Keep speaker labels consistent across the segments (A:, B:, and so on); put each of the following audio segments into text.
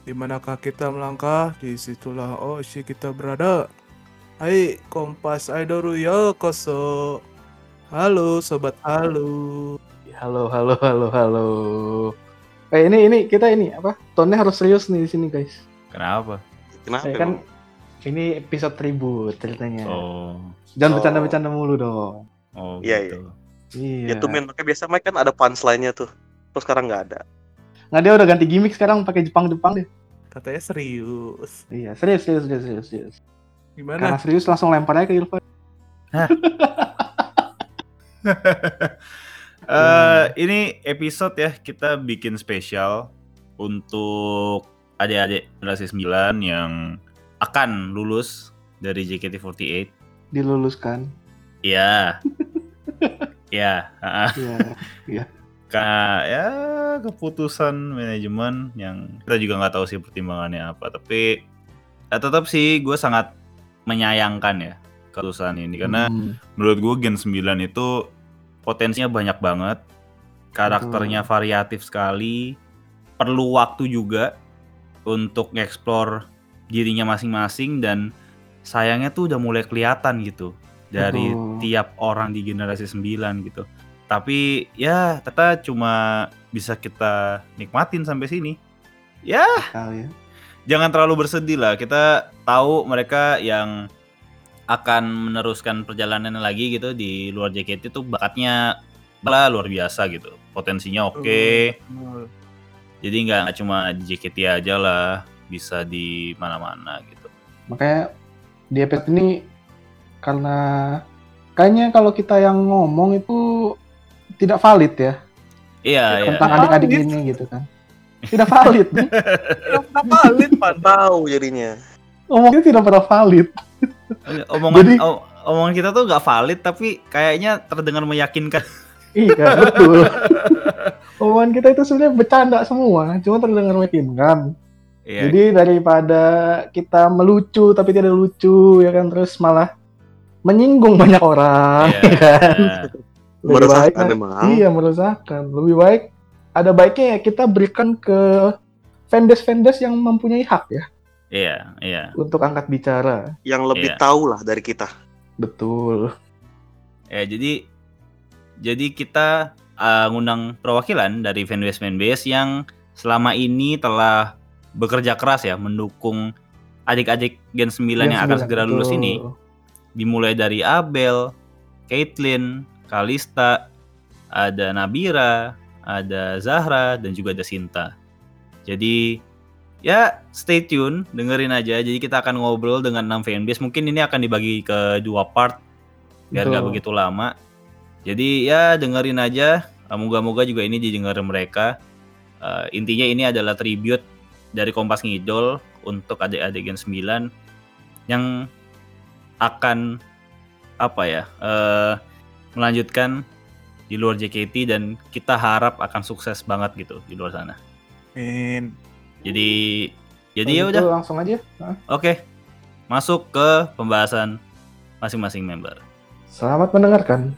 A: Di manakah kita melangkah, di situlah Oshi kita berada. Hai, Kompas Idol yo koso. Halo, sobat halo.
B: Halo, halo, halo, halo. Eh ini ini kita ini apa? Tone harus serius nih di sini guys.
C: Kenapa?
D: Kenapa
B: Eh, kan
D: emang?
B: ini episode tribut ceritanya.
C: Oh,
B: Jangan
D: Oh.
B: bercanda-bercanda mulu dong.
C: oh
D: Iya,
C: gitu.
B: Iya.
D: Ya tuh men, makanya biasa Mike kan ada punchline-nya tuh. Terus sekarang nggak ada.
B: Nggak dia udah ganti gimmick sekarang pakai Jepang-Jepang deh.
A: Katanya serius.
B: Iya, serius, serius, serius, serius, serius. Karena
A: Gimana?
B: serius langsung lempar aja ke Ilva.
C: Eh, ini episode ya kita bikin spesial untuk adik-adik generasi 9 yang akan lulus dari JKT48.
B: Diluluskan.
C: Iya. Iya, heeh.
B: Iya.
C: Karena ya keputusan manajemen yang kita juga nggak tahu sih pertimbangannya apa. Tapi ya tetap sih gue sangat menyayangkan ya keputusan ini karena
B: Hmm.
C: menurut gue Gen 9 itu potensinya banyak banget. Karakternya variatif sekali. Perlu waktu juga untuk ngeksplor dirinya masing-masing dan sayangnya tuh udah mulai kelihatan gitu dari
B: Betul.
C: tiap orang di generasi 9 gitu. Tapi ya ternyata cuma bisa kita nikmatin sampai sini. Ya,
B: Kali ya.
C: jangan terlalu bersedih lah. Kita tahu mereka yang akan meneruskan perjalanannya lagi gitu di luar JKT itu bakatnya lah luar biasa gitu. Potensinya oke.
A: Betul.
C: Jadi nggak nggak cuma di JKT aja lah, bisa di mana-mana gitu.
B: Makanya di episode ini karena kayaknya kalau kita yang ngomong itu tidak valid ya
C: Iya, iya.
B: tentang adik-adik ini gitu kan. Tidak valid.
A: Kenapa valid, Pan?
D: Tahu jadinya.
B: Ngomongnya tidak pernah valid.
C: Omongan
B: Jadi-
C: omongan kita tuh nggak valid tapi kayaknya terdengar meyakinkan.
B: Iya, betul. Omongan kita itu sebenarnya bercanda semua, cuma terdengar meyakinkan.
C: Iya.
B: Jadi daripada kita melucu tapi tidak lucu ya kan terus malah menyinggung banyak orang
C: Iya.
B: ya kan. Lebih baik
D: Meresahkan memang.
B: Iya, meresahkan. Lebih baik ada baiknya ya kita berikan ke fanbase-fanbase yang mempunyai hak ya
C: Iya, iya.
B: untuk angkat bicara.
D: Yang lebih
C: Iya.
D: tahu lah dari kita.
B: Betul.
C: Ya, jadi jadi kita uh, ngundang perwakilan dari fanbase fanbase yang selama ini telah bekerja keras ya mendukung adik-adik Gen 9 yang akan segera lulus ini. Dimulai dari Abel, Caitlyn, Kalista, ada Nabira, ada Zahra dan juga ada Sinta. Jadi ya stay tune, dengerin aja. Jadi kita akan ngobrol dengan 6 fanbase. Mungkin ini akan dibagi ke dua part biar nggak begitu lama. Jadi ya dengerin aja. Uh, Moga-moga juga ini didengar mereka. Uh, intinya ini adalah tribute dari Kompas Ngidol untuk adik-adik Gen 9 yang akan apa ya eh, melanjutkan di luar JKT dan kita harap akan sukses banget gitu di luar sana.
A: Min.
C: Jadi jadi ya
B: gitu
C: udah
B: langsung aja.
C: Oke masuk ke pembahasan masing-masing member.
B: Selamat mendengarkan.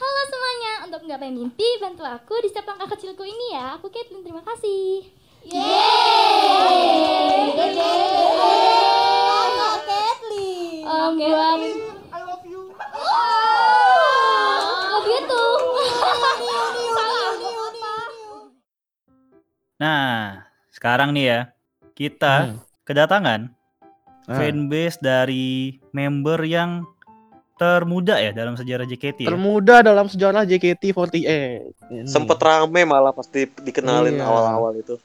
E: Halo semuanya, untuk menggapai mimpi, bantu aku di setiap langkah kecilku ini ya. Aku Caitlyn, terima kasih. Yeay!
F: Kathleen.
E: Um.
F: I love you.
C: Nah, sekarang nih ya kita
B: Hmm.
C: kedatangan
B: Ah.
C: fanbase dari member yang termuda ya dalam sejarah JKT ya.
G: termuda dalam sejarah JKT48.
B: Ini.
D: Sempet rame malah pasti dikenalin
B: Iya.
D: awal-awal itu.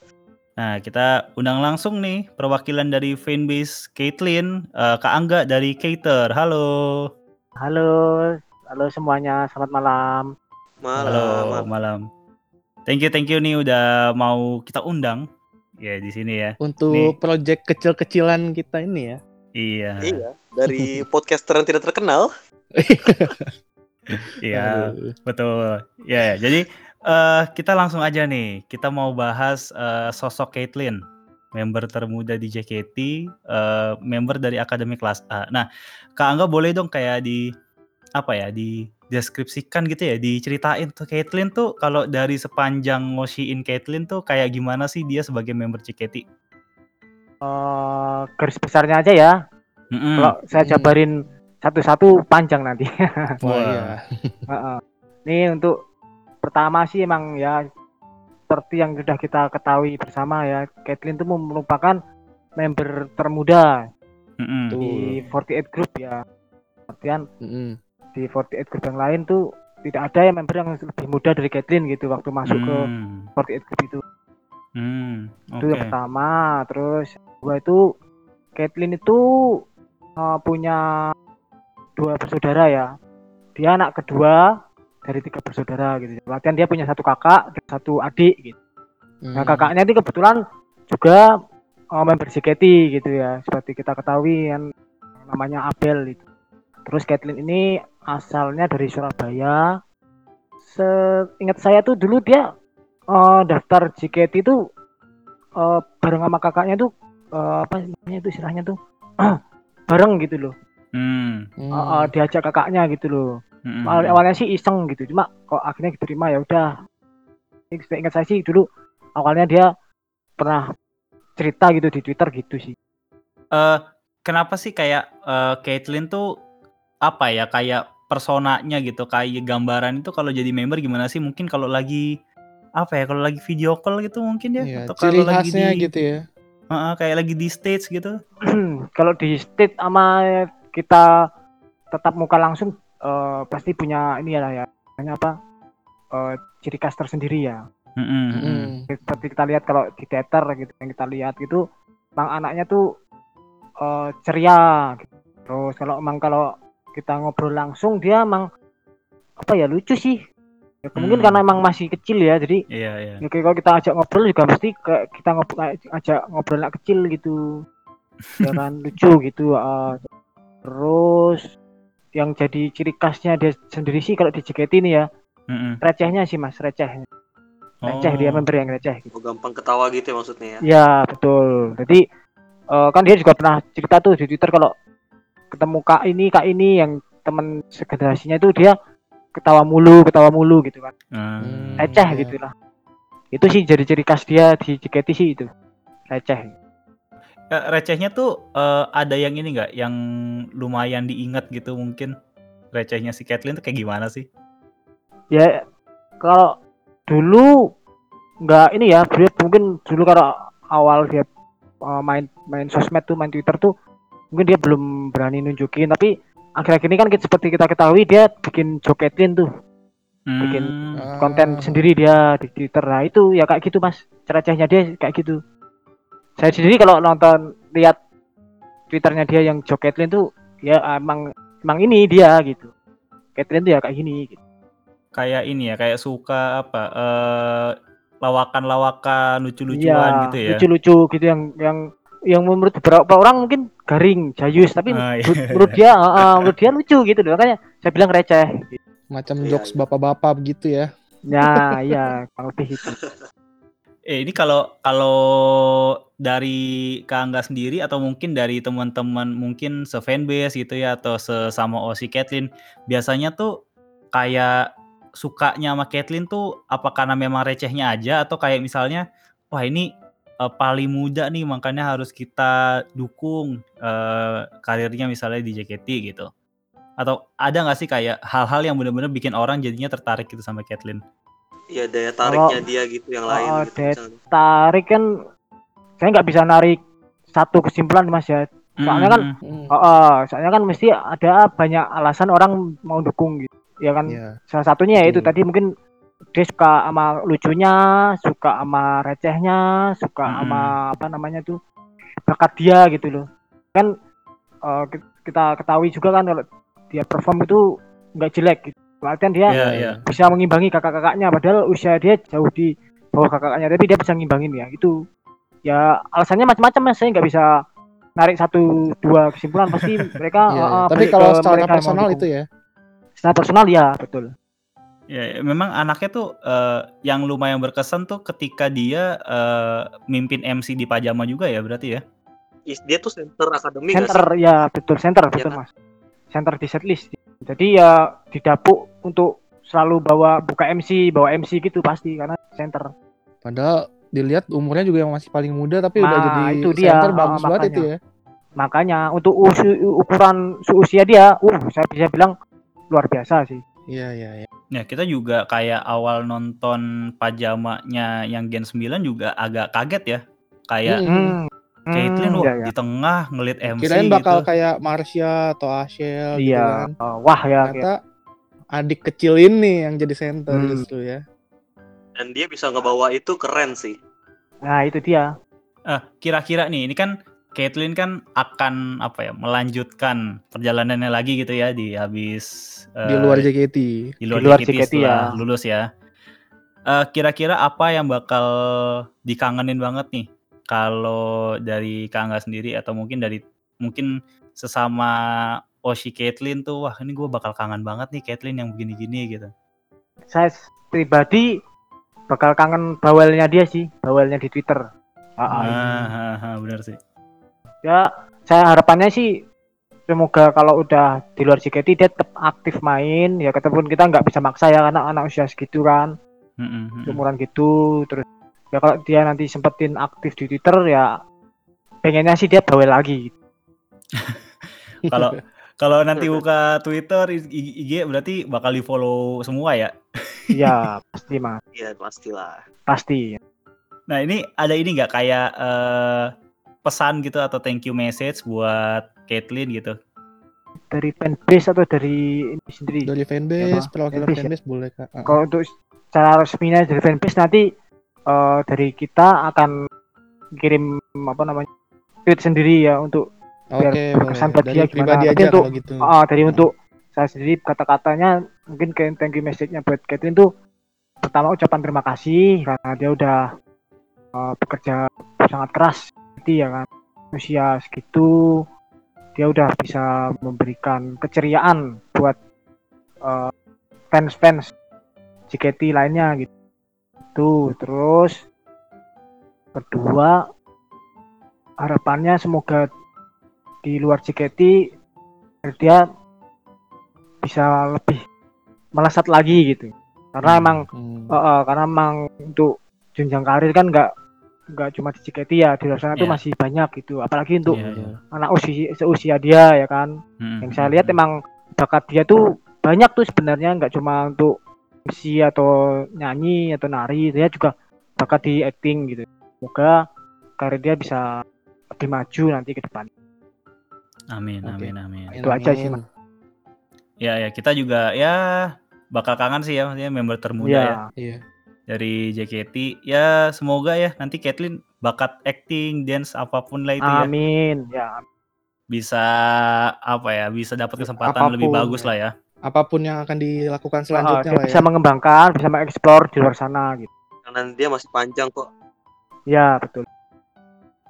C: Nah, kita undang langsung nih perwakilan dari fanbase Caitlyn, eh, Kak Angga dari Cater. Halo.
G: Halo, halo semuanya, selamat malam.
D: Malam.
C: Halo,
D: malam.
C: malam. Thank you, thank you nih udah mau kita undang ya di sini ya.
G: Untuk
C: Nih.
G: project kecil-kecilan kita ini ya.
C: Iya.
D: Iya, dari podcaster yang tidak terkenal.
C: Iya, betul. Ya, ya. jadi eh, kita langsung aja nih. Kita mau bahas eh, sosok Caitlyn, member termuda di JKT, eh, member dari Akademi Kelas A. Nah, Kak Angga boleh dong kayak di apa ya, di deskripsikan gitu ya, diceritain tuh Caitlyn tuh kalau dari sepanjang ngoshiin Caitlyn tuh kayak gimana sih dia sebagai member JKT?
G: Eh, garis besarnya aja ya.
C: Mhm.
G: Kalau saya
B: Hmm.
G: jabarin satu-satu panjang nanti.
B: Wah, iya.
G: Heeh. Nih untuk pertama sih emang ya seperti yang sudah kita ketahui bersama ya, Caitlyn itu merupakan member termuda
C: Mhm.
B: Tuh.
G: di 48 group ya. Artian
B: Mm-mm.
G: di 48 group yang lain tuh tidak ada yang member yang lebih muda dari Caitlyn gitu waktu masuk ke
C: Hmm.
G: 48 group itu.
C: Hmm,
G: Itu yang
C: oke.
G: pertama, terus dua itu Caitlyn itu uh, punya dua bersaudara ya. Dia anak kedua dari tiga bersaudara gitu. Latihan dia punya satu kakak dan satu adik gitu. Nah
B: Mm.
G: kakaknya ini kebetulan juga uh, member JKT gitu ya. Seperti kita ketahui kan namanya Abel itu. Terus Caitlyn ini asalnya dari Surabaya. Seingat saya tuh dulu dia uh, daftar JKT itu uh, bareng sama kakaknya tuh uh, apa namanya itu istilahnya tuh bareng gitu loh.
C: Hmm.
B: Mm.
G: Uh, uh, diajak kakaknya gitu loh. Awal- awalnya sih iseng gitu cuma kok akhirnya diterima ya udah. Ini ingat saya sih dulu awalnya dia pernah cerita gitu di Twitter gitu sih.
C: Eh, kenapa sih kayak eh, Caitlyn tuh apa ya kayak personanya gitu kayak gambaran itu kalau jadi member gimana sih? Mungkin kalau lagi apa ya kalau lagi video call gitu mungkin ya?
B: Iya,
C: atau kalau lagi di
B: gitu ya.
C: Heeh, kayak lagi di stage gitu.
G: Kalau di state sama kita tetap muka langsung eh, pasti punya ini ya ya namanya apa eh, ciri khas tersendiri ya.
B: Mm.
G: seperti kita lihat kalau di teater gitu yang kita lihat gitu emang anaknya tuh eh, ceria gitu. terus kalau emang kalau kita ngobrol langsung dia emang apa ya lucu sih ya, mungkin
C: Hmm.
G: karena emang masih kecil ya jadi
C: iya iya
G: ya, kalau kita ajak ngobrol juga mesti kayak kita ngobrol ajak ngobrol anak kecil gitu kan lucu gitu eh. terus yang jadi ciri khasnya dia sendiri sih kalau di JKT ini ya
C: Mm-mm.
G: recehnya sih mas receh receh dia
C: Oh.
G: member yang receh
D: Oh, gampang ketawa gitu ya maksudnya ya.
G: Ya betul. Jadi eh, kan dia juga pernah cerita tuh di Twitter kalau ketemu kak ini kak ini yang teman segenerasinya itu dia ketawa mulu ketawa mulu gitu kan.
C: Hmm.
G: Receh
B: iya.
G: gitu lah. Itu sih jadi ciri khas dia di JKT sih itu. Receh.
C: Eh, recehnya tuh eh, ada yang ini nggak? Yang lumayan diingat gitu mungkin? Recehnya si Caitlyn tuh kayak gimana sih?
G: Ya kalau dulu nggak ini ya dia mungkin dulu kalau awal dia eh, main main sosmed tuh main Twitter tuh mungkin dia belum berani nunjukin. Tapi akhir-akhir ini kan kita- seperti kita ketahui dia bikin joketin tuh. Bikin
C: Hmm.
G: konten
B: Ah.
G: sendiri dia di Twitter. Nah itu ya kayak gitu mas. Cerecehnya dia kayak gitu saya sendiri kalau nonton lihat Twitternya dia yang joketlin tuh ya emang emang ini dia gitu Caitlyn tuh ya kayak gini gitu.
C: kayak ini ya kayak suka apa eh lawakan-lawakan lucu-lucuan
G: Iya,
C: gitu ya
G: lucu-lucu gitu yang yang yang menurut beberapa orang mungkin garing jayus tapi
C: Ah, iya.
G: menurut, dia ah, menurut dia lucu gitu loh makanya saya bilang receh
B: Macam
D: Iya,
B: jokes
D: iya.
B: bapak-bapak begitu ya.
G: nah iya kurang lebih itu
C: Eh, ini kalau kalau dari Kak Angga sendiri atau mungkin dari teman-teman mungkin se-fanbase gitu ya atau sesama OC Caitlyn, biasanya tuh kayak sukanya sama Caitlyn tuh apa karena memang recehnya aja atau kayak misalnya wah ini eh, paling muda nih makanya harus kita dukung eh, karirnya misalnya di JKT gitu. Atau ada nggak sih kayak hal-hal yang benar-benar bikin orang jadinya tertarik gitu sama Caitlyn?
D: Iya daya tariknya
G: Kalau-
D: dia gitu yang lain
G: Oh,
D: gitu.
G: daya-
D: misalnya.
G: tarik kan saya nggak bisa narik satu kesimpulan mas ya Soalnya kan
C: Mm,
B: Mm.
G: Oh, oh, soalnya kan mesti ada banyak alasan orang mau dukung gitu. Ya kan
B: Iya.
G: salah satunya ya itu
B: Betul.
G: tadi mungkin dia suka sama lucunya, suka sama recehnya, suka
C: Mm-mm.
G: sama apa namanya tuh bakat dia gitu loh. Kan eh, ki- kita ketahui juga kan kalau dia perform itu nggak jelek gitu. Latihan dia
C: Iya, iya.
G: bisa mengimbangi kakak-kakaknya padahal usia dia jauh di bawah kakak-kakaknya tapi dia bisa ngimbangin ya itu ya alasannya macam-macam mas saya nggak bisa narik satu dua kesimpulan pasti mereka
B: Iya,
G: uh, uh,
B: Tapi
G: balik
B: kalau secara personal itu ya.
G: secara personal ya betul
C: Ya, ya, memang anaknya tuh eh, yang lumayan berkesan tuh ketika dia eh, mimpin MC di Pajama juga ya berarti ya.
D: Dia tuh center akademi nggak
G: center
D: sih?
G: ya betul center betul
D: kan?
G: mas center di setlist jadi ya didapuk untuk selalu bawa buka MC, bawa MC gitu pasti karena center.
B: Padahal dilihat umurnya juga yang masih paling muda tapi udah
G: Nah,
B: jadi
G: itu dia.
B: center
G: Oh,
B: bagus banget
G: makanya.
B: itu ya.
G: Makanya untuk usu- ukuran seusia dia, uh saya bisa bilang luar biasa sih.
B: Iya iya iya.
C: Ya, kita juga kayak awal nonton pajamanya yang Gen 9 juga agak kaget ya. Kayak
B: Mm-mm.
G: Hmm.
C: Caitlyn
G: hmm,
C: wah
G: iya, iya.
C: di tengah ngelit MC
B: Kirain bakal
C: gitu.
B: kayak Marsha atau Ashel gitu
G: Iya.
B: kan.
G: Oh, wah ya.
B: Ternyata adik kecil ini yang jadi center
G: Hmm.
B: justru ya.
D: Dan dia bisa ngebawa itu keren sih.
G: Nah itu dia.
C: Eh, kira-kira nih, ini kan Caitlyn kan akan apa ya, melanjutkan perjalanannya lagi gitu ya di habis
B: Di
C: eh,
B: luar JKT.
C: di luar,
G: Di luar
C: JKT
G: JKT ya.
C: lulus ya. Eh, kira-kira apa yang bakal dikangenin banget nih kalau dari Kangga sendiri atau mungkin dari mungkin sesama Oshi Caitlyn tuh wah ini gue bakal kangen banget nih Caitlyn yang begini-gini gitu.
G: Saya pribadi bakal kangen bawelnya dia sih, bawelnya di Twitter. Ah, ah.
C: Ah, ah, benar sih.
G: Ya, saya harapannya sih semoga kalau udah di luar JKT dia tetap aktif main ya ketepun kita nggak bisa maksa ya karena anak usia segitu kan
C: Mm-mm, mm-mm.
G: umuran gitu terus ya kalau dia nanti sempetin aktif di Twitter ya pengennya sih dia bawel lagi
C: Kalau kalau nanti buka Twitter, IG berarti bakal di follow semua ya.
G: ya pasti mas
D: Iya pastilah.
G: pasti
C: Nah ini ada ini nggak kayak eh, pesan gitu atau thank you message buat Caitlyn gitu?
G: dari fanbase atau dari ini sendiri
B: Dari fanbase, perwakilan
G: Fanbase ya?
B: fanbase boleh kak. Ah.
G: kalau untuk secara resminya dari fanbase nanti eh, dari kita akan kirim apa namanya tweet sendiri ya untuk
B: Oke,
G: berkesan buat
B: Dari
G: dia gimana.
B: pribadi aja
G: untuk-
B: gitu.
G: Ah, dari untuk saya sendiri kata-katanya mungkin kayak thank you message-nya buat Catherine tuh pertama ucapan terima kasih karena dia udah uh, bekerja sangat keras jadi ya kan usia segitu dia udah bisa memberikan keceriaan buat uh, fans-fans JKT lainnya gitu tuh terus kedua harapannya semoga di luar JKT dia bisa lebih melesat lagi gitu karena emang
B: Hmm.
G: eh, eh, karena emang untuk jenjang karir kan nggak nggak cuma di JKT ya di luar sana tuh
C: Iya.
G: masih banyak gitu apalagi untuk
C: Iya, iya.
G: anak usia seusia dia ya kan
C: Mm-mm,
G: yang saya lihat
C: mm-mm.
G: emang bakat dia tuh banyak tuh sebenarnya nggak cuma untuk MC atau nyanyi atau nari dia juga bakat di acting gitu semoga karir dia bisa lebih maju nanti ke depan
C: Amin,
B: Oke.
C: amin, amin.
G: itu aja sih,
B: Amin.
G: Mas.
C: Ya, ya kita juga ya bakal kangen sih ya, maksudnya member termuda ya
G: Iya.
B: Iya.
C: dari JKT. Ya semoga ya nanti Caitlyn bakat acting, dance apa pun lah itu ya
G: amin ya
C: bisa apa ya bisa dapat kesempatan lebih
B: Apa pun,
C: bagus
B: ya.
C: lah ya.
B: Apa pun yang akan dilakukan selanjutnya
G: dia
B: lah
G: bisa
B: ya.
G: mengembangkan bisa mengeksplor di luar sana gitu
D: Karena dia masih panjang kok.
G: ya betul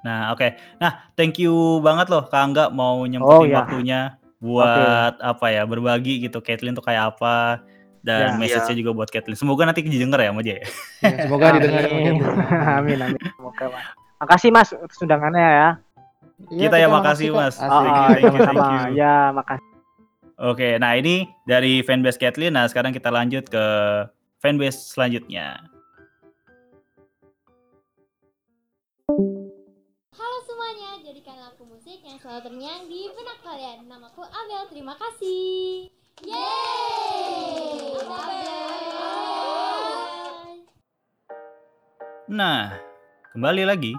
C: Nah, oke. Nah, thank you banget loh Kak Angga mau
G: Oh,
C: nyempetin
G: ya.
C: waktunya buat apa ya berbagi gitu Caitlyn tuh kayak apa dan
G: Ya.
C: message-nya juga buat Caitlyn. Semoga nanti didengar ya sama dia. ya.
B: Ya, semoga didengar sama
G: amin. Amin amin semoga mas makasih mas atas undangannya ya
B: Iya,
C: Kita ya makasih,
B: Kak.
C: Mas.
B: Asik.
C: Thank you,
G: Ah,
C: thank you, thank
G: sama-sama
C: you.
G: ya makasih
C: Oke, nah ini dari fanbase Caitlyn. Nah, sekarang kita lanjut ke fanbase selanjutnya.
E: Terngiang di benak kalian. Namaku Abel, terima kasih. Yeay! Abel!
C: Nah, kembali lagi.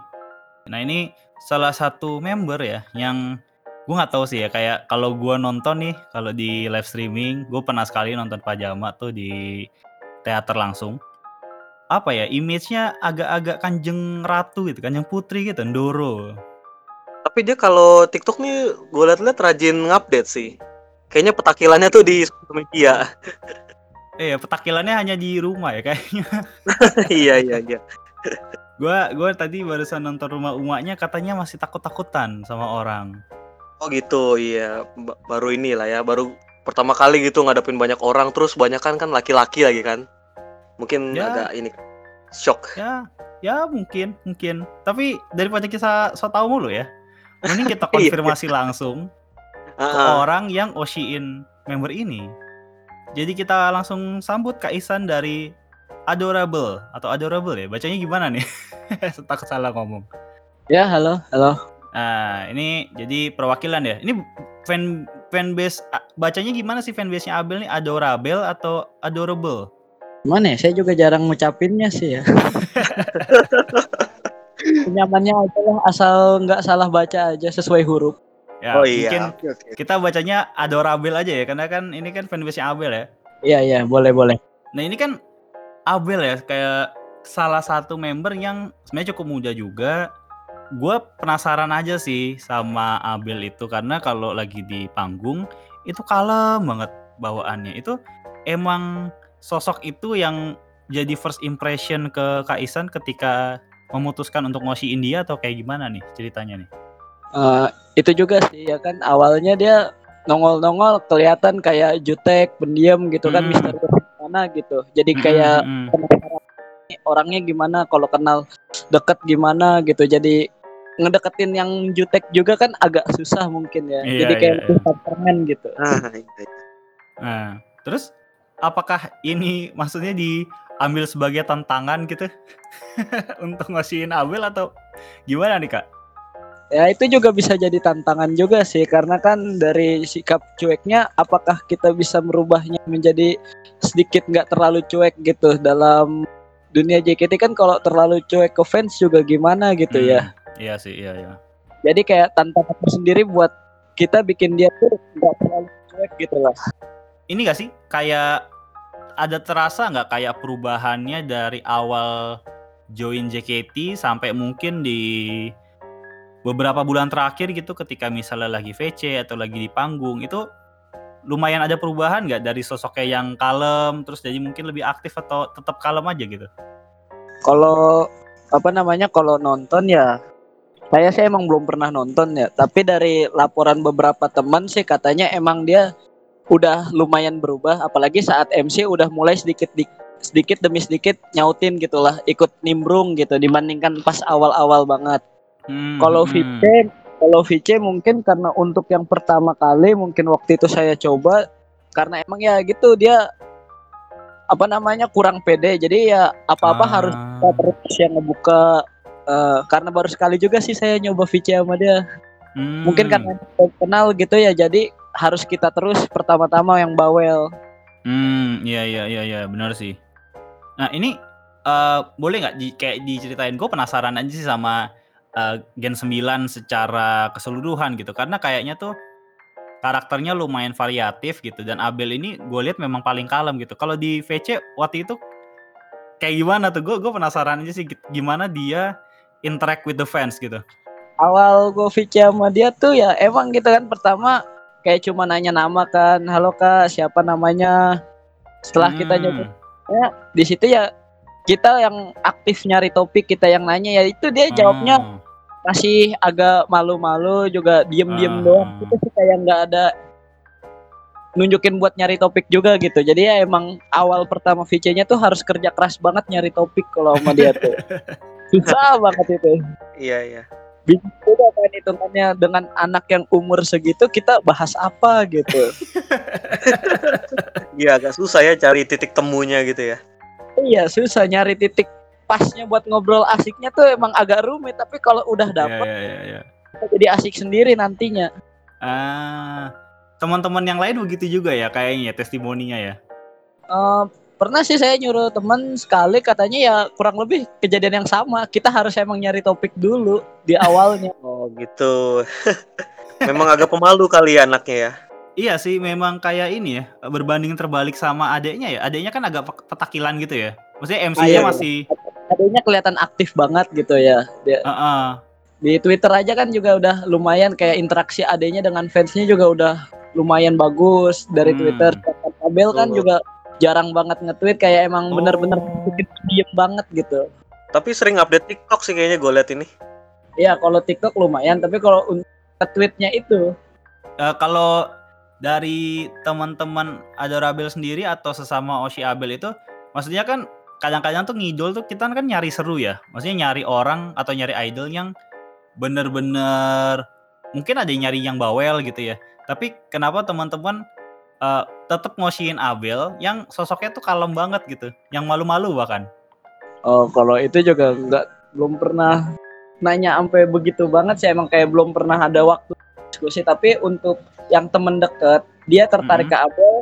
C: Nah, ini salah satu member ya yang gue nggak tahu sih ya kayak kalau gue nonton nih kalau di live streaming gue pernah sekali nonton pajama tuh di teater langsung apa ya image-nya agak-agak kanjeng ratu gitu kanjeng putri gitu Ndoro
D: Tapi dia kalau TikTok nih gue liat-liat rajin ngupdate sih. Kayaknya petakilannya tuh di media.
C: eh petakilannya hanya di rumah ya kayaknya
D: iya iya iya.
C: Gua gua tadi barusan nonton rumah umaknya katanya masih takut-takutan sama orang.
D: Oh gitu iya. Ba- baru ini lah ya. Baru pertama kali gitu ngadepin banyak orang terus banyak kan kan laki-laki lagi kan. Mungkin
C: Ya.
D: agak ini shock.
C: Ya, ya mungkin, mungkin. Tapi daripada kita so tahu mulu ya. Mending kita
D: Iya.
C: konfirmasi langsung ke
D: Ah, ah.
C: orang yang Oshiin member ini. jadi kita langsung sambut Kak Isan dari Adorable atau Adorable ya. Bacanya gimana nih? Takut salah ngomong.
H: Ya, halo, halo.
C: Nah, ini jadi perwakilan ya. Ini fan fanbase bacanya gimana sih fanbase-nya Abel nih? Adorable atau Adorable?
H: Mana ya? Saya juga jarang ngucapinnya sih ya. Nyamannya aja lah, asal nggak salah baca aja sesuai huruf.
C: Ya,
D: oh
C: mungkin
D: iya. Oke, oke.
C: kita bacanya Adorable aja ya karena kan ini kan fanbase-nya Abel ya.
H: Iya, iya, boleh, boleh.
C: Nah, ini kan Abel ya kayak salah satu member yang sebenarnya cukup muda juga. Gue penasaran aja sih sama Abel itu karena kalau lagi di panggung itu kalem banget bawaannya. Itu emang sosok itu yang jadi first impression ke Kaisan ketika memutuskan untuk ngosiin dia atau kayak gimana nih ceritanya nih?
H: Eh, itu juga sih ya kan awalnya dia nongol-nongol kelihatan kayak jutek, pendiam gitu kan,
C: Hmm.
H: misterius gimana gitu. Jadi kayak
C: Mm, mm, mm.
H: penasaran nih orangnya gimana, kalau kenal deket gimana gitu. Jadi ngedeketin yang jutek juga kan agak susah mungkin ya.
C: Iya,
H: Jadi kayak
C: iya,
H: lebih tantangan gitu.
D: Ah, iya, iya.
C: Nah, terus apakah ini maksudnya diambil sebagai tantangan gitu untuk ngasihin Abel atau gimana nih kak?
H: Ya itu juga bisa jadi tantangan juga sih karena kan dari sikap cueknya apakah kita bisa merubahnya menjadi sedikit nggak terlalu cuek gitu dalam dunia JKT kan kalau terlalu cuek ke fans juga gimana gitu ya.
C: Hmm, Iya sih, iya iya.
H: Jadi kayak tantangan tersendiri buat kita bikin dia tuh nggak terlalu cuek gitu lah.
C: Ini gak sih kayak ada terasa nggak kayak perubahannya dari awal join JKT sampai mungkin di beberapa bulan terakhir gitu ketika misalnya lagi VC atau lagi di panggung itu lumayan ada perubahan nggak dari sosoknya yang kalem terus jadi mungkin lebih aktif atau tetap kalem aja gitu?
H: Kalau apa namanya kalau nonton ya saya sih emang belum pernah nonton ya tapi dari laporan beberapa teman sih katanya emang dia udah lumayan berubah apalagi saat MC udah mulai sedikit di, sedikit demi sedikit nyautin gitulah ikut nimbrung gitu dibandingkan pas awal-awal banget
C: Hmm,
H: kalau
C: hmm.
H: VC kalau VC mungkin karena untuk yang pertama kali mungkin waktu itu saya coba karena emang ya gitu dia apa namanya kurang pede jadi ya apa-apa harus
C: Ah.
H: kita terus yang ngebuka eh, karena baru sekali juga sih saya nyoba VC sama dia
C: Hmm.
H: mungkin karena kenal gitu ya jadi harus kita terus pertama-tama yang bawel
C: Hmm, iya iya iya iya benar sih. Nah ini eh boleh nggak di, kayak diceritain? Gue penasaran aja sih sama eh, Gen 9 secara keseluruhan gitu, karena kayaknya tuh karakternya lumayan variatif gitu dan Abel ini gue lihat memang paling kalem gitu. Kalau di VC waktu itu kayak gimana tuh? Gue gue penasaran aja sih gimana dia interact with the fans gitu.
H: awal gue VC sama dia tuh ya emang gitu kan pertama kayak cuma nanya nama kan. Halo kak siapa namanya? Setelah kita
C: Hmm,
H: nyoba di situ ya kita yang aktif nyari topik kita yang nanya ya itu dia jawabnya
C: oh,
H: masih agak malu-malu juga diem-diem
C: Ah.
H: doang. Itu sih kayak nggak ada nunjukin buat nyari topik juga gitu. Jadi ya emang awal pertama VC-nya tuh harus kerja keras banget nyari topik kalau sama dia tuh. Susah banget itu.
D: Iya, iya.
H: Udah kan hitungannya dengan anak yang umur segitu kita bahas apa gitu
D: Iya, agak susah ya cari titik temunya gitu ya.
H: iya susah nyari titik pasnya buat ngobrol asiknya tuh emang agak rumit tapi kalau udah
C: iya,
H: dapet
C: iya, iya, iya.
H: jadi asik sendiri nantinya
C: Ah, teman-teman yang lain begitu juga ya kayaknya testimoninya ya.
H: Eh, pernah sih saya nyuruh temen sekali katanya ya kurang lebih kejadian yang sama kita harus emang nyari topik dulu di awalnya
D: Oh, gitu. Memang agak pemalu kali ya anaknya ya.
C: Iya sih, memang kayak ini ya, berbanding terbalik sama adeknya ya. Adeknya kan agak pe- petakilan gitu ya. Maksudnya MC-nya
H: iya.
C: masih
H: adanya kelihatan aktif banget gitu ya dia
C: Heeh.
H: di Twitter aja kan juga udah lumayan kayak interaksi adanya dengan fansnya juga udah lumayan bagus dari
C: Hmm.
H: Twitter Abel kan
D: Betul.
H: juga jarang banget nge-tweet kayak emang
C: Oh.
H: bener-bener diem banget gitu
D: Tapi sering update TikTok sih kayaknya gue liat ini.
H: ya kalau TikTok lumayan tapi kalau untuk tweetnya itu
C: Eh, kalau dari teman-teman Adorable sendiri atau sesama Oshi Abel itu, maksudnya kan kadang-kadang tuh ngidol tuh kita kan nyari seru ya. Maksudnya nyari orang atau nyari idol yang bener-bener mungkin ada yang nyari yang bawel gitu ya. Tapi kenapa teman-teman eh, tetap ngosiin Abel yang sosoknya tuh kalem banget gitu, yang malu-malu bahkan.
H: Oh, kalau itu juga nggak belum pernah nanya sampai begitu banget sih emang kayak belum pernah ada waktu diskusi tapi untuk yang temen deket dia tertarik
C: Mhm.
H: ke Abel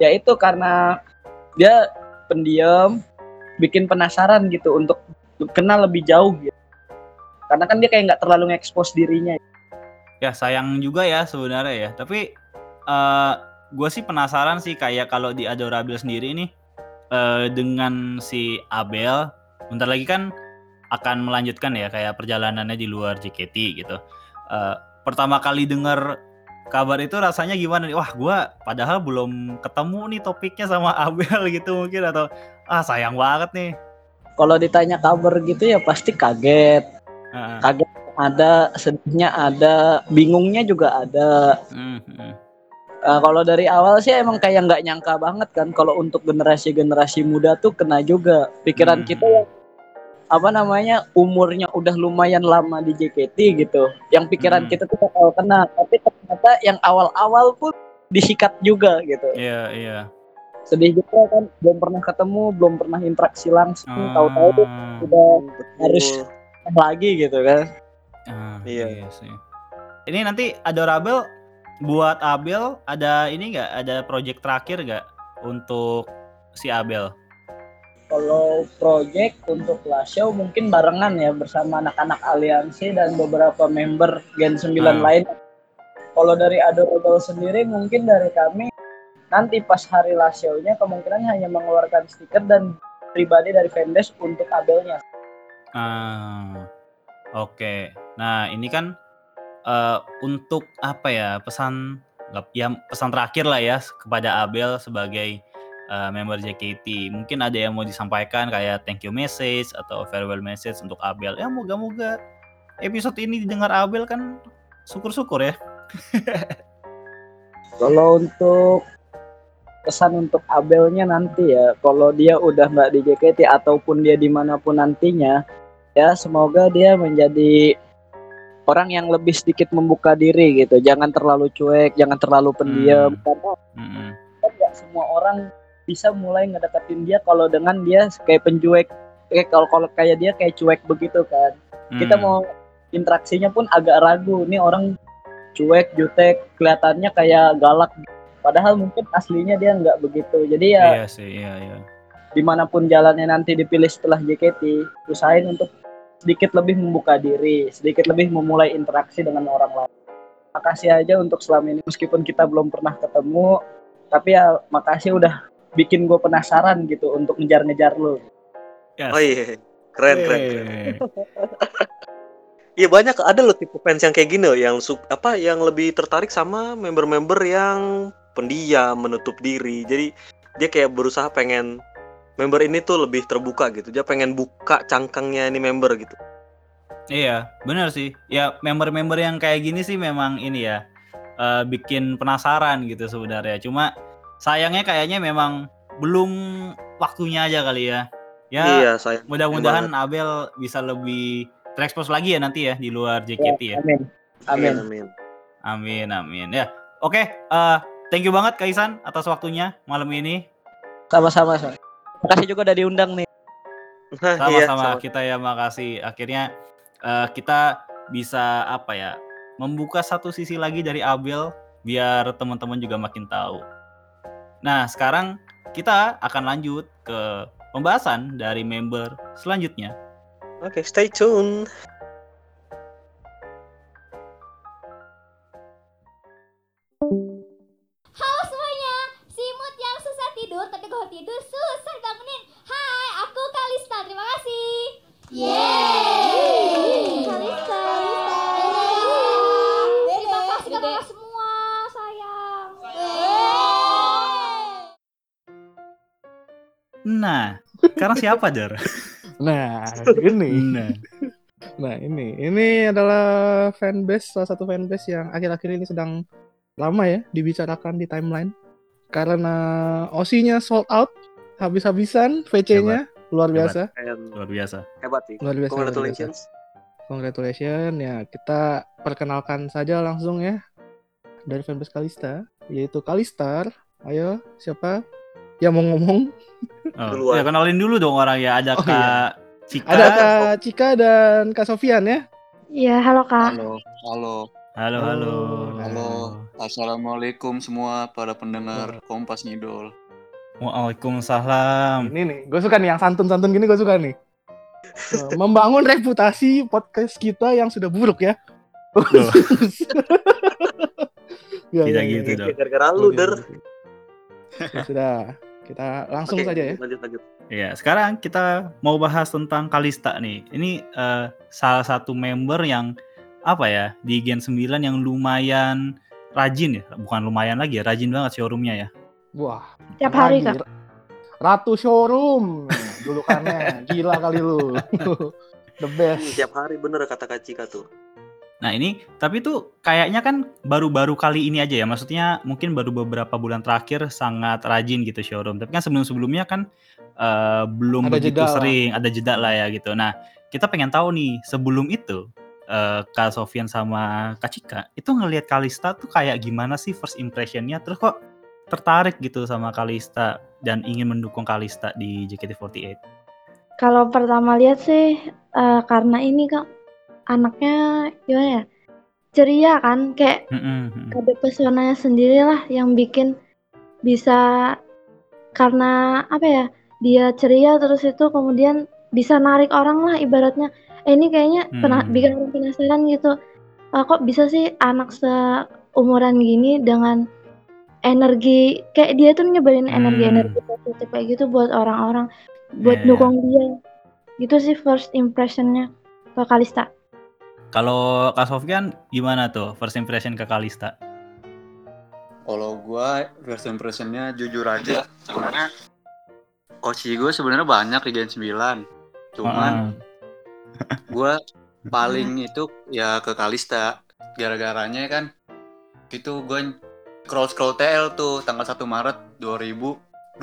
H: ya itu karena dia pendiam bikin penasaran gitu untuk kenal lebih jauh gitu karena kan dia kayak nggak terlalu nge-expose dirinya
C: Ya sayang juga ya sebenarnya ya. Tapi eh gue sih penasaran sih kayak kalau di Adorable sendiri nih eh dengan si Abel, bentar lagi kan akan melanjutkan ya kayak perjalanannya di luar JKT gitu. Eh pertama kali denger kabar itu rasanya gimana nih? Wah gue padahal belum ketemu nih topiknya sama Abel gitu mungkin atau ah sayang banget nih.
H: kalau ditanya kabar gitu ya pasti kaget
C: Heeh.
H: kaget ada sedihnya ada bingungnya juga ada
C: Hmm, hmm.
H: Uh, kalau dari awal sih emang kayak nggak nyangka banget kan kalau untuk generasi-generasi muda tuh kena juga pikiran
C: Hmm.
H: kita yang apa namanya umurnya udah lumayan lama di JKT gitu yang pikiran
C: Hmm.
H: kita tuh bakal kena tapi ternyata yang awal-awal pun disikat juga gitu
C: Iya iya.
H: sedih juga kan belum pernah ketemu belum pernah interaksi langsung tahu-tahu tuh
C: Ah.
H: udah
D: Betul.
H: harus lagi gitu kan
C: Ah,
D: Iya.
C: sih. Ini nanti adorable buat Abel ada ini nggak ada project terakhir nggak untuk si Abel?
H: Kalau project untuk last show mungkin barengan ya bersama anak-anak aliansi dan beberapa member Gen 9
C: Ah.
H: lain. Kalau dari Adorable sendiri mungkin dari kami nanti pas hari last show-nya kemungkinan hanya mengeluarkan stiker dan pribadi dari fanbase untuk Abelnya.
C: Ah, oke. Nah ini kan eh, untuk apa ya pesan ya pesan terakhir lah ya kepada Abel sebagai eh, member JKT. Mungkin ada yang mau disampaikan kayak thank you message atau farewell message untuk Abel. Ya moga-moga episode ini didengar Abel kan syukur-syukur ya.
H: Kalau untuk kesan untuk Abelnya nanti ya, kalau dia udah nggak di JKT ataupun dia di mana pun nantinya, ya semoga dia menjadi orang yang lebih sedikit membuka diri gitu. Jangan terlalu cuek, jangan terlalu pendiam,
C: Hmm.
H: karena
C: Mm-mm.
H: kan nggak semua orang bisa mulai ngedeketin dia kalau dengan dia kayak pencuek, kayak kalau kalau kayak dia kayak cuek begitu kan. Kita
C: Hmm.
H: mau interaksinya pun agak ragu. Nih orang cuek, jutek, kelihatannya kayak galak. Padahal mungkin aslinya dia nggak begitu. Jadi ya
C: Iya sih, iya iya.
H: di mana pun jalannya nanti dipilih setelah JKT, usahain untuk sedikit lebih membuka diri, sedikit lebih memulai interaksi dengan orang lain. Makasih aja untuk selama ini meskipun kita belum pernah ketemu, tapi ya makasih udah bikin gue penasaran gitu untuk ngejar-ngejar lo.
C: Yes.
D: Oh iya, keren keren. keren.
C: Wey.
D: Iya banyak ada loh tipe fans yang kayak gini loh, yang su- apa yang lebih tertarik sama member-member yang pendiam, menutup diri. Jadi dia kayak berusaha pengen member ini tuh lebih terbuka gitu. Dia pengen buka cangkangnya ini member gitu.
C: Iya, benar sih. Ya member-member yang kayak gini sih memang ini ya eh, bikin penasaran gitu sebenarnya. Cuma sayangnya kayaknya memang belum waktunya aja kali ya. Ya
D: iya,
C: mudah-mudahan Abel bisa lebih terekspos lagi ya nanti ya di luar JKT ya.
H: Amin. Amin.
D: Amin.
C: Amin amin. Ya, oke. eh, thank you banget Kaisan atas waktunya malam ini.
H: Sama-sama. Makasih juga udah diundang nih.
D: Iya,
C: Sama-sama
D: sama.
C: kita ya makasih. Akhirnya eh, kita bisa apa ya membuka satu sisi lagi dari Abel biar teman-teman juga makin tahu. Nah sekarang kita akan lanjut ke pembahasan dari member selanjutnya.
D: Oke, stay tune.
C: Siapa Jar?
B: Nah, ini.
C: Nah,
B: Nah, ini. Ini adalah fanbase, salah satu fanbase yang akhir-akhir ini sedang lama ya dibicarakan di timeline. Karena OC-nya sold out habis-habisan, VC-nya luar
C: Hebat.
B: biasa.
C: Luar biasa.
D: hebat sih.
B: Luar biasa. luar biasa.
D: Congratulations.
B: Congratulations ya. Kita perkenalkan saja langsung ya dari fanbase Kalista, yaitu Kalistar Ayo, siapa yang mau ngomong?
C: Oh,
D: Duluan.
C: ya kenalin dulu dong orang ya. Ada
B: Oh,
C: Kak
B: iya.
C: Cika.
B: Ada Kak Cika dan Kak Sofian ya.
I: Iya, halo Kak.
J: Halo, halo,
C: Halo, halo.
J: halo. Assalamualaikum semua para pendengar Kompas Ngidol.
C: Waalaikumsalam.
B: Ini nih, gue suka nih yang santun-santun gini gue suka nih. Eh, Membangun reputasi podcast kita yang sudah buruk ya.
C: Loh.
B: Ya,
C: Tidak
B: ya, ya,
C: gitu
B: ya.
C: dong.
D: Gara-gara lu,
B: Oke,
D: Der.
B: Ya sudah, kita langsung
D: Oke,
B: saja ya.
D: Lanjut, lanjut.
C: Ya, sekarang kita mau bahas tentang Kalista nih. Ini eh, salah satu member yang apa ya di Gen 9 yang lumayan rajin ya, bukan lumayan lagi ya, rajin banget showroomnya ya.
B: Wah,
I: Tiap hari Kak.
B: Ratu Showroom julukannya. Gila kali lu. The best.
D: Tiap hari bener kata Kak Cika tuh.
C: Nah ini, tapi tuh kayaknya kan baru-baru kali ini aja ya, maksudnya mungkin baru beberapa bulan terakhir sangat rajin gitu showroom. Tapi kan sebelum-sebelumnya kan eh, belum
B: Ada
C: begitu
B: jeda lah.
C: sering, ada jeda lah ya gitu. Nah kita pengen tahu nih sebelum itu eh, Kak Sofian sama Kak Cika itu ngelihat Kalista tuh kayak gimana sih first impressionnya? Terus kok tertarik gitu sama Kalista dan ingin mendukung Kalista di JKT48?
I: Kalau pertama lihat sih eh, karena ini Kak anaknya gimana ya? Ceria kan, kayak
C: mm-mm.
I: ada pesonanya sendiri lah yang bikin bisa karena apa ya? Dia ceria terus itu kemudian bisa narik orang lah ibaratnya. Eh ini kayaknya pernah
C: Hmm.
I: bikin orang penasaran gitu. Eh, kok bisa sih anak seumuran gini dengan energi kayak dia tuh nyebarin
C: Hmm.
I: energi-energi positif kayak gitu buat orang-orang buat
C: Iya, iya.
I: dukung dia. Gitu sih first impressionnya ke Kalista.
C: Kalau Kak Sofian gimana tuh first impression ke Kalista?
J: Kalau gua first impressionnya jujur aja, sebenarnya Oci gue sebenarnya banyak di Gen 9. Cuman gua paling itu ya ke Kalista. Gara-garanya kan itu gue scroll scroll TL tuh tanggal 1 Maret 2020.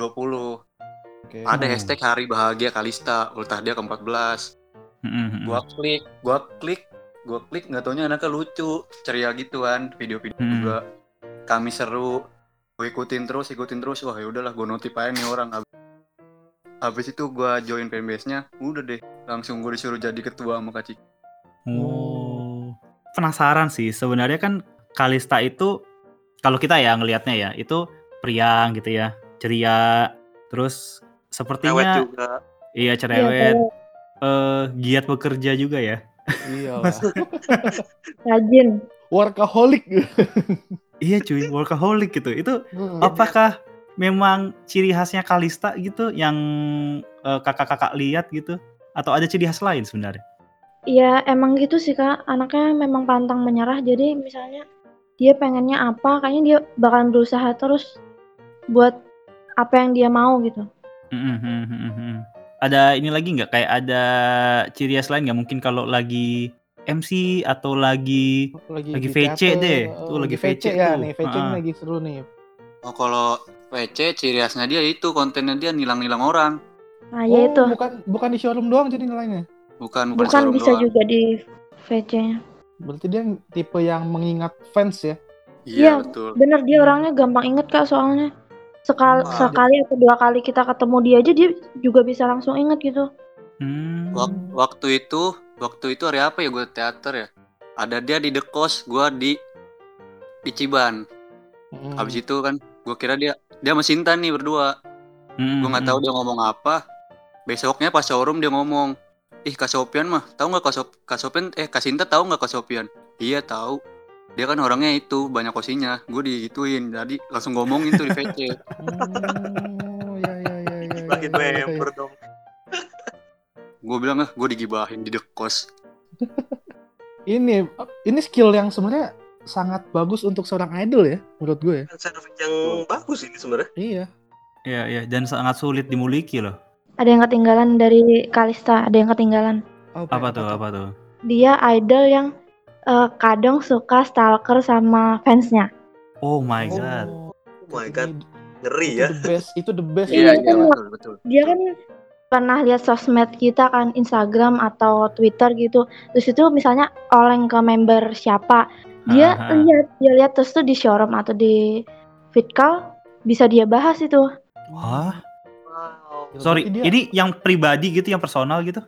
B: Oke.
J: Ada hashtag hari bahagia Kalista, ultah dia ke-14.
C: Mm-mm, mm-mm.
J: gua klik gua klik gua klik nggak taunya anaknya lucu ceria gitu kan video-video
C: Hmm.
J: juga kami seru gue ikutin terus ikutin terus wah ya udahlah gue notif aja nih orang habis, habis itu gua join fanbase nya udah deh langsung gue disuruh jadi ketua sama kak Cik.
C: Oh. Penasaran sih sebenarnya kan Kalista itu kalau kita ya ngelihatnya ya itu priang gitu ya, ceria, terus sepertinya
D: juga.
C: iya
I: Iya,
C: cerewet,
I: cewek.
C: eh giat bekerja juga ya.
B: Iya lah.
I: rajin.
B: Workaholic.
C: Iya cuy, workaholic gitu. Itu
B: Hmm.
C: apakah memang ciri khasnya Kalista gitu yang eh, kakak-kakak lihat gitu atau ada ciri khas lain sebenarnya?
I: Ya emang gitu sih kak, anaknya memang pantang menyerah. Jadi misalnya dia pengennya apa, kayaknya dia bakalan berusaha terus buat apa yang dia mau gitu.
C: Mhm, mhm, mhm, mhm. Ada ini lagi nggak kayak ada ciri khas lain nggak mungkin kalau lagi MC atau lagi
B: lagi,
C: Lagi VC
B: teater,
C: deh.
B: oh,
C: Tuh, lagi
B: VC
C: VC
B: ya
C: tuh.
B: nih, VC
C: Heeh.
B: lagi seru nih.
J: oh kalau PC ciri khasnya dia itu kontennya dia nilang-nilang orang
I: Nah
B: oh,
I: ya itu,
B: bukan bukan di showroom doang jadi nilainya.
J: bukan bukan,
I: bukan
J: showroom
I: bisa
J: doang.
I: juga di VC-nya.
B: Berarti dia tipe yang mengingat fans ya.
J: iya
I: Iya.
J: betul
I: Bener dia orangnya gampang inget kak soalnya. Sekal
B: Wah.
I: sekali atau dua kali kita ketemu dia aja dia juga bisa langsung inget gitu.
C: Hmm.
J: Wak- waktu itu waktu itu hari apa ya gue teater ya ada dia di The Coast gue di di Ciban
B: Mm.
J: habis itu kan gue kira dia dia sama Sinta nih berdua
C: Mhm,
J: gue nggak tahu dia ngomong apa besoknya pas showroom dia ngomong ih Kak Sopian mah tahu nggak Kak, Sop Kak Sopian eh Kak Sinta tahu nggak Kak Sopian iya tahu dia kan orangnya itu banyak osinya gue digituin jadi langsung ngomongin tuh di VC
B: Oh, ya ya ya ya.
D: Lagi
B: ya, ya, ya.
D: member dong.
J: gue bilang ah gue digibahin di The Coast
B: Ini ini skill yang sebenarnya sangat bagus untuk seorang idol ya menurut gue ya.
D: Service yang bagus ini sebenarnya.
B: Iya.
C: Iya, iya dan sangat sulit dimiliki loh.
I: Ada yang ketinggalan dari Kalista, ada yang ketinggalan.
C: Apa tuh? Apa tuh?
I: Dia idol yang eh, kadang suka stalker sama fansnya.
C: Oh my god.
B: Oh,
D: Oh my god, ngeri
B: itu
D: ya.
B: the best, itu the best.
I: Iya,
J: iya
I: iya.
J: betul betul
I: Dia kan pernah lihat sosmed kita kan Instagram atau Twitter gitu. Terus itu misalnya oleng ke member siapa, dia
C: Ah, ah.
I: lihat dia lihat terus tuh di showroom atau di feed call bisa dia bahas itu.
C: Wah,
D: Wow.
B: Ya,
C: sorry.
B: dia-
C: Ini yang pribadi gitu, yang personal gitu?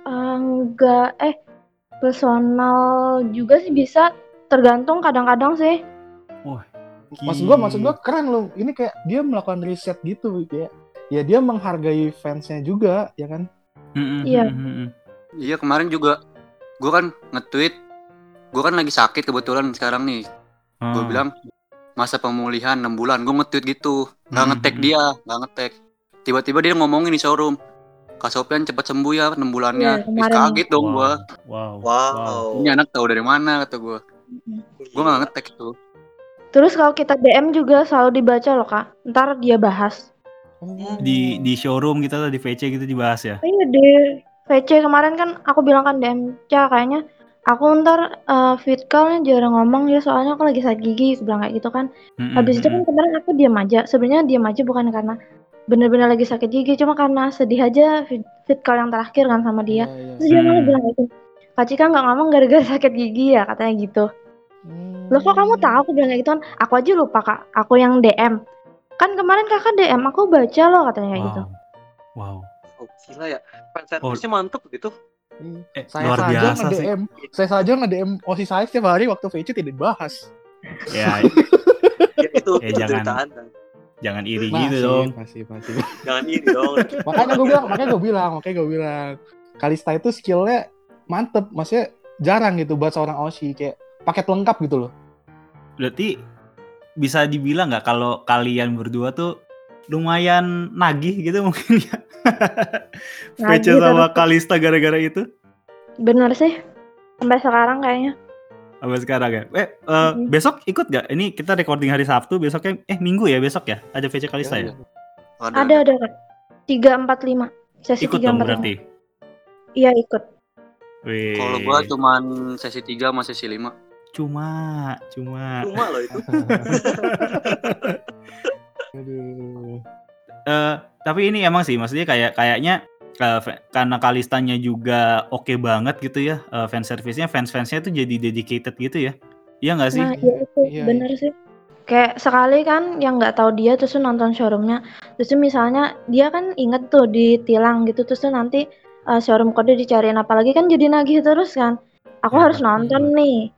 I: Eh, enggak eh personal juga sih bisa tergantung kadang-kadang sih.
B: maksud gua maksud gua keren loh ini kayak dia melakukan riset gitu kayak ya dia menghargai fansnya juga ya kan
I: Iya.
C: mm-mm, mm-mm.
J: Iya kemarin juga gue kan nge-tweet gue kan lagi sakit kebetulan sekarang nih gue
C: Ah.
J: bilang masa pemulihan 6 bulan gue nge-tweet gitu nggak
C: Hmm,
J: nge-tag
C: hmm.
J: dia nggak nge-tag tiba-tiba dia ngomongin di showroom Kak Sofian cepat sembuh ya 6 bulannya
I: Iya,
J: Ih,
I: kemarin.
J: kaget dong
C: Wow.
J: gua
C: Wow.
D: Wow.
J: ini anak tahu dari mana kata gue gue nggak nge-tag itu
I: Terus kalau kita DM juga selalu dibaca loh kak. Ntar dia bahas.
C: Di di showroom gitu atau di VC gitu dibahas ya?
I: Iya di VC kemarin kan aku bilang kan DM Ca kayaknya aku ntar uh, fit call-nya jarang ngomong ya soalnya aku lagi sakit gigi bilang kayak gitu kan.
C: Mm-mm,
I: Habis itu kan kemarin aku diam aja. Sebenarnya diam aja bukan karena bener-bener lagi sakit gigi cuma karena sedih aja fit, fit call yang terakhir kan sama dia.
B: Iya, iya.
I: Terus dia malah
C: Hmm.
I: bilang gitu. Kak Cika nggak ngomong gara-gara sakit gigi ya katanya gitu.
B: Hmm.
I: Loh kok kamu tahu aku bilang kayak gitu kan? Aku aja lupa kak. Aku yang DM. Kan kemarin kakak DM aku baca loh katanya kayak gitu.
C: Wow.
D: Oh, gila ya. Fan service-nya mantep gitu.
B: Iya.
C: Eh,
B: saya
C: luar
B: saja
C: biasa sih.
B: nge-DM saya saja nge-DM osi saya setiap hari waktu VC tidak dibahas
C: Ya,
D: Ya, itu
C: Eh,
D: itu
C: jangan. Jangan iri
B: masih
C: gitu dong.
B: masih masih
D: Jangan iri dong.
B: makanya gue bilang makanya gue bilang makanya gue bilang Kalista itu skillnya mantep maksudnya jarang gitu buat seorang Oshi kayak paket lengkap gitu loh
C: Berarti bisa dibilang nggak kalau kalian berdua tuh lumayan nagih gitu mungkin ya?
I: Nagih
C: sama. Kalista gara-gara itu?
I: Bener sih. Sampai sekarang kayaknya.
C: Sampai sekarang ya? Eh, eh,
I: Mm-mm.
C: besok ikut gak? Ini kita recording hari Sabtu, besoknya, eh minggu ya besok ya? Ada VC Kalista ya?
J: ada,
I: Ada ada. Tiga empat lima. Sesi
C: Ikut
I: tiga
C: dong
I: empat
C: berarti?
I: lima. Iya ikut.
J: Kalau gua cuman sesi 3 sama sesi 5
C: Cuma, cuma.
D: Cuma loh itu.
B: aduh
C: Eh, tapi ini emang sih, maksudnya kayak kayaknya eh, karena Kalistanya juga oke banget gitu ya, eh, fan service-nya, fans-fansnya tuh jadi dedicated gitu ya. Iya nggak sih?
I: Nah iya itu
B: Iya,
I: bener sih. Kayak sekali kan yang nggak tahu dia terus tuh nonton showroomnya. Terus tuh misalnya dia kan inget tuh ditilang gitu terus tuh nanti uh, showroom kode dicariin apalagi kan jadi nagih terus kan. Aku
C: Ya,
I: harus nonton nih.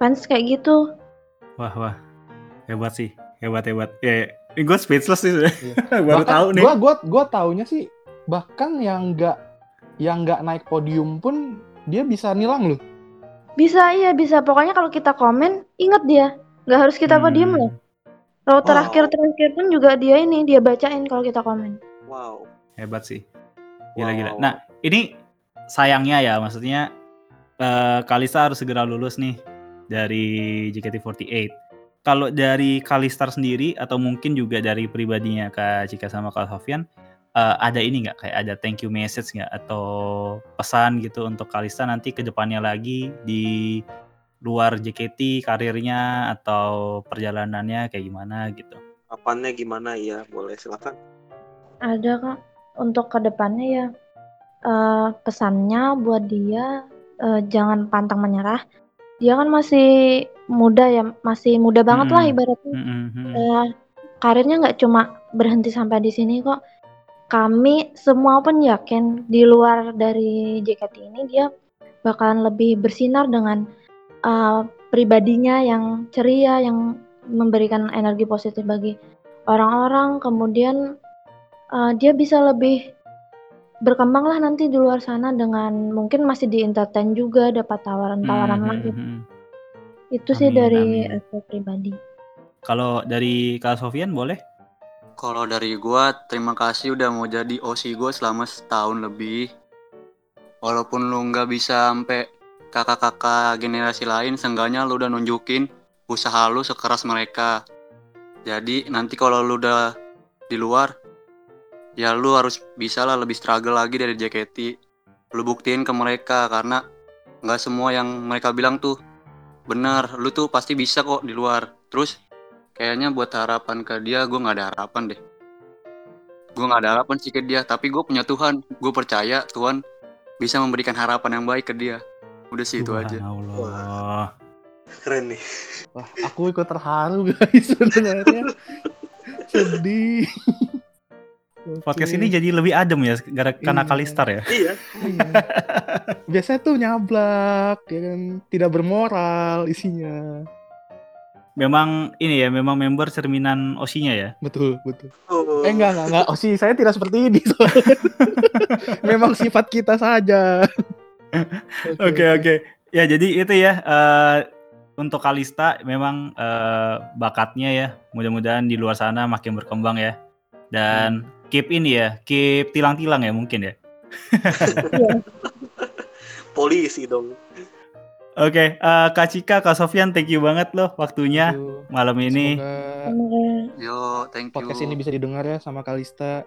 I: Fans kayak gitu.
C: Wah, wah. Hebat sih. Hebat, hebat. Ya, ini gue speechless sih.
B: Iya.
C: Baru
B: Bahkan
C: tahu nih.
B: Gua gua gua taunya sih bahkan yang nggak yang nggak naik podium pun dia bisa nilang loh.
I: Bisa iya bisa. Pokoknya kalau kita komen inget dia. Nggak harus kita
C: Hmm.
I: diem loh. Kalau terakhir terakhir pun juga dia ini dia bacain kalau kita komen.
D: Wow.
C: Hebat sih. Gila,
D: Wow.
C: gila. Nah, ini sayangnya ya, maksudnya eh, Kalista harus segera lulus nih dari JKT48. Kalau dari Kalistar sendiri atau mungkin juga dari pribadinya Kak Cika sama Kak Sofian, eh, ada ini nggak kayak ada thank you message nggak atau pesan gitu untuk Kalista nanti ke depannya lagi di luar JKT karirnya atau perjalanannya kayak gimana gitu.
D: Apanya gimana ya? Boleh silakan.
I: Ada kak. Untuk ke depannya ya eh, pesannya buat dia eh, jangan pantang menyerah. Dia kan masih muda ya, masih muda banget lah
C: Mm-mm.
I: ibaratnya.
C: Mm-mm, mm-mm.
I: Eh, karirnya nggak cuma berhenti sampai di sini kok. Kami semua pun yakin di luar dari JKT ini dia bakalan lebih bersinar dengan eh, pribadinya yang ceria, yang memberikan energi positif bagi orang-orang. Kemudian eh, dia bisa lebih berkembang lah nanti di luar sana dengan mungkin masih di entertain juga dapat tawaran-tawaran
C: Hmm,
I: lagi.
C: hmm, hmm.
I: Itu sih
C: Amin,
I: dari
C: amin.
I: aku pribadi.
C: Kalau dari Kak Sofian boleh?
J: Kalau dari gua terima kasih udah mau jadi OC gua selama setahun lebih. Walaupun lu nggak bisa sampai kakak-kakak generasi lain, seenggaknya lu udah nunjukin usaha lu sekeras mereka. Jadi nanti kalau lu udah di luar, ya lu harus bisa lah lebih struggle lagi dari JKT. Lu buktiin ke mereka karena nggak semua yang mereka bilang tuh benar. Lu tuh pasti bisa kok di luar. Terus kayaknya buat harapan ke dia gue nggak ada harapan deh gue nggak ada harapan sih ke dia tapi gue punya Tuhan gue percaya Tuhan bisa memberikan harapan yang baik ke dia udah sih itu aja
C: Allah.
D: Keren nih.
B: Wah, aku ikut terharu guys sebenarnya. Sedih.
C: Podcast ini jadi lebih adem ya gara karena
B: Iya.
C: Kalistar ya.
D: Iya.
B: Iya. Biasanya tuh nyablak, ya kan tidak bermoral isinya.
C: Memang ini ya, memang member cerminan osinya ya.
B: Betul, betul.
D: Oh.
B: Eh enggak, enggak, enggak. Sih, saya tidak seperti ini. soalnya. Memang sifat kita saja.
C: Oke oke. Ya jadi itu ya eh, untuk Kalista memang eh, bakatnya ya. Mudah-mudahan di luar sana makin berkembang ya. Dan keep ini ya, keep tilang-tilang ya mungkin ya.
D: Polisi dong.
C: Oke, eh, Kak Cika, Kak Sofyan, thank you banget loh waktunya
B: Aduh,
C: malam ini.
B: Semoga
J: Yo, thank you.
B: podcast ini bisa didengar ya sama Kalista.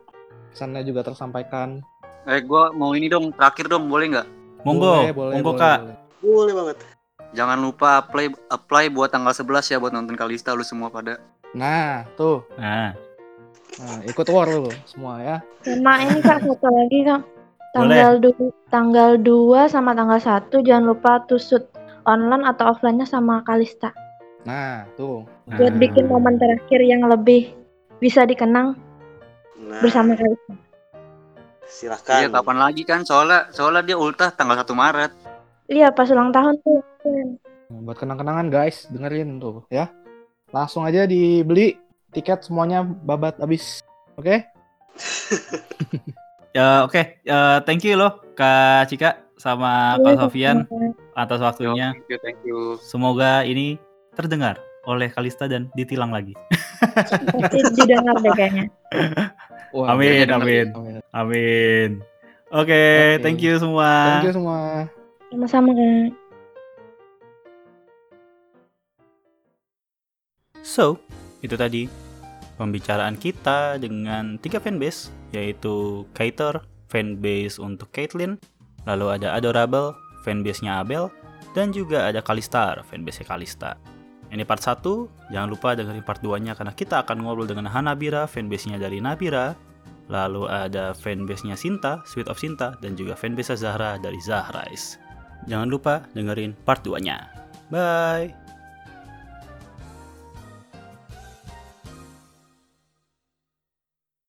B: Pesannya juga tersampaikan.
J: Eh, gua mau ini dong, terakhir dong, boleh nggak?
C: Monggo,
B: Boleh, boleh,
C: monggo
B: boleh,
C: Kak.
B: boleh.
D: Boleh banget.
J: Jangan lupa apply apply buat tanggal 11 ya buat nonton Kalista lu semua pada.
B: Nah, tuh.
C: Nah,
B: Nah, ikut war lu semua ya.
I: Sama ini kak satu lagi kak. Tanggal du- tanggal 2 sama tanggal 1 jangan lupa tusut online atau offline-nya sama Kalista.
B: Nah, tuh.
I: Buat
C: Nah.
I: bikin momen terakhir yang lebih bisa dikenang
D: Nah,
I: bersama Kalista.
D: silahkan.
J: Iya, kapan lagi kan? Soalnya soalnya dia ultah tanggal 1 Maret.
I: Iya pas ulang tahun tuh.
B: Nah, buat kenang-kenangan guys, dengerin tuh ya. Langsung aja dibeli tiket semuanya babat habis. Oke?
C: ya oke, Eh, thank you loh Kak Cika sama Kak
I: Iya, sama-sama.
C: Atas waktunya.
J: thank you, thank you.
C: Semoga ini terdengar oleh Kalista dan ditilang lagi.
I: Pasti didengar deh kayaknya.
B: Wah,
C: Amin, amin,
B: amin.
C: amin. Oke,
B: Oke.
C: thank you semua.
B: Thank you semua.
I: Sama-sama.
C: So, itu tadi pembicaraan kita dengan tiga fanbase, yaitu Kaiter, fanbase untuk Caitlyn, lalu ada Adorable, fanbase-nya Abel, dan juga ada Kalistar, fanbase Kalista. Ini part 1, jangan lupa dengerin part 2-nya karena kita akan ngobrol dengan Hanabira, fanbase-nya dari Nabira, lalu ada fanbase-nya Sinta, Sweet of Sinta, dan juga fanbase Zahra dari Zahrais. Jangan lupa dengerin part 2-nya. Bye!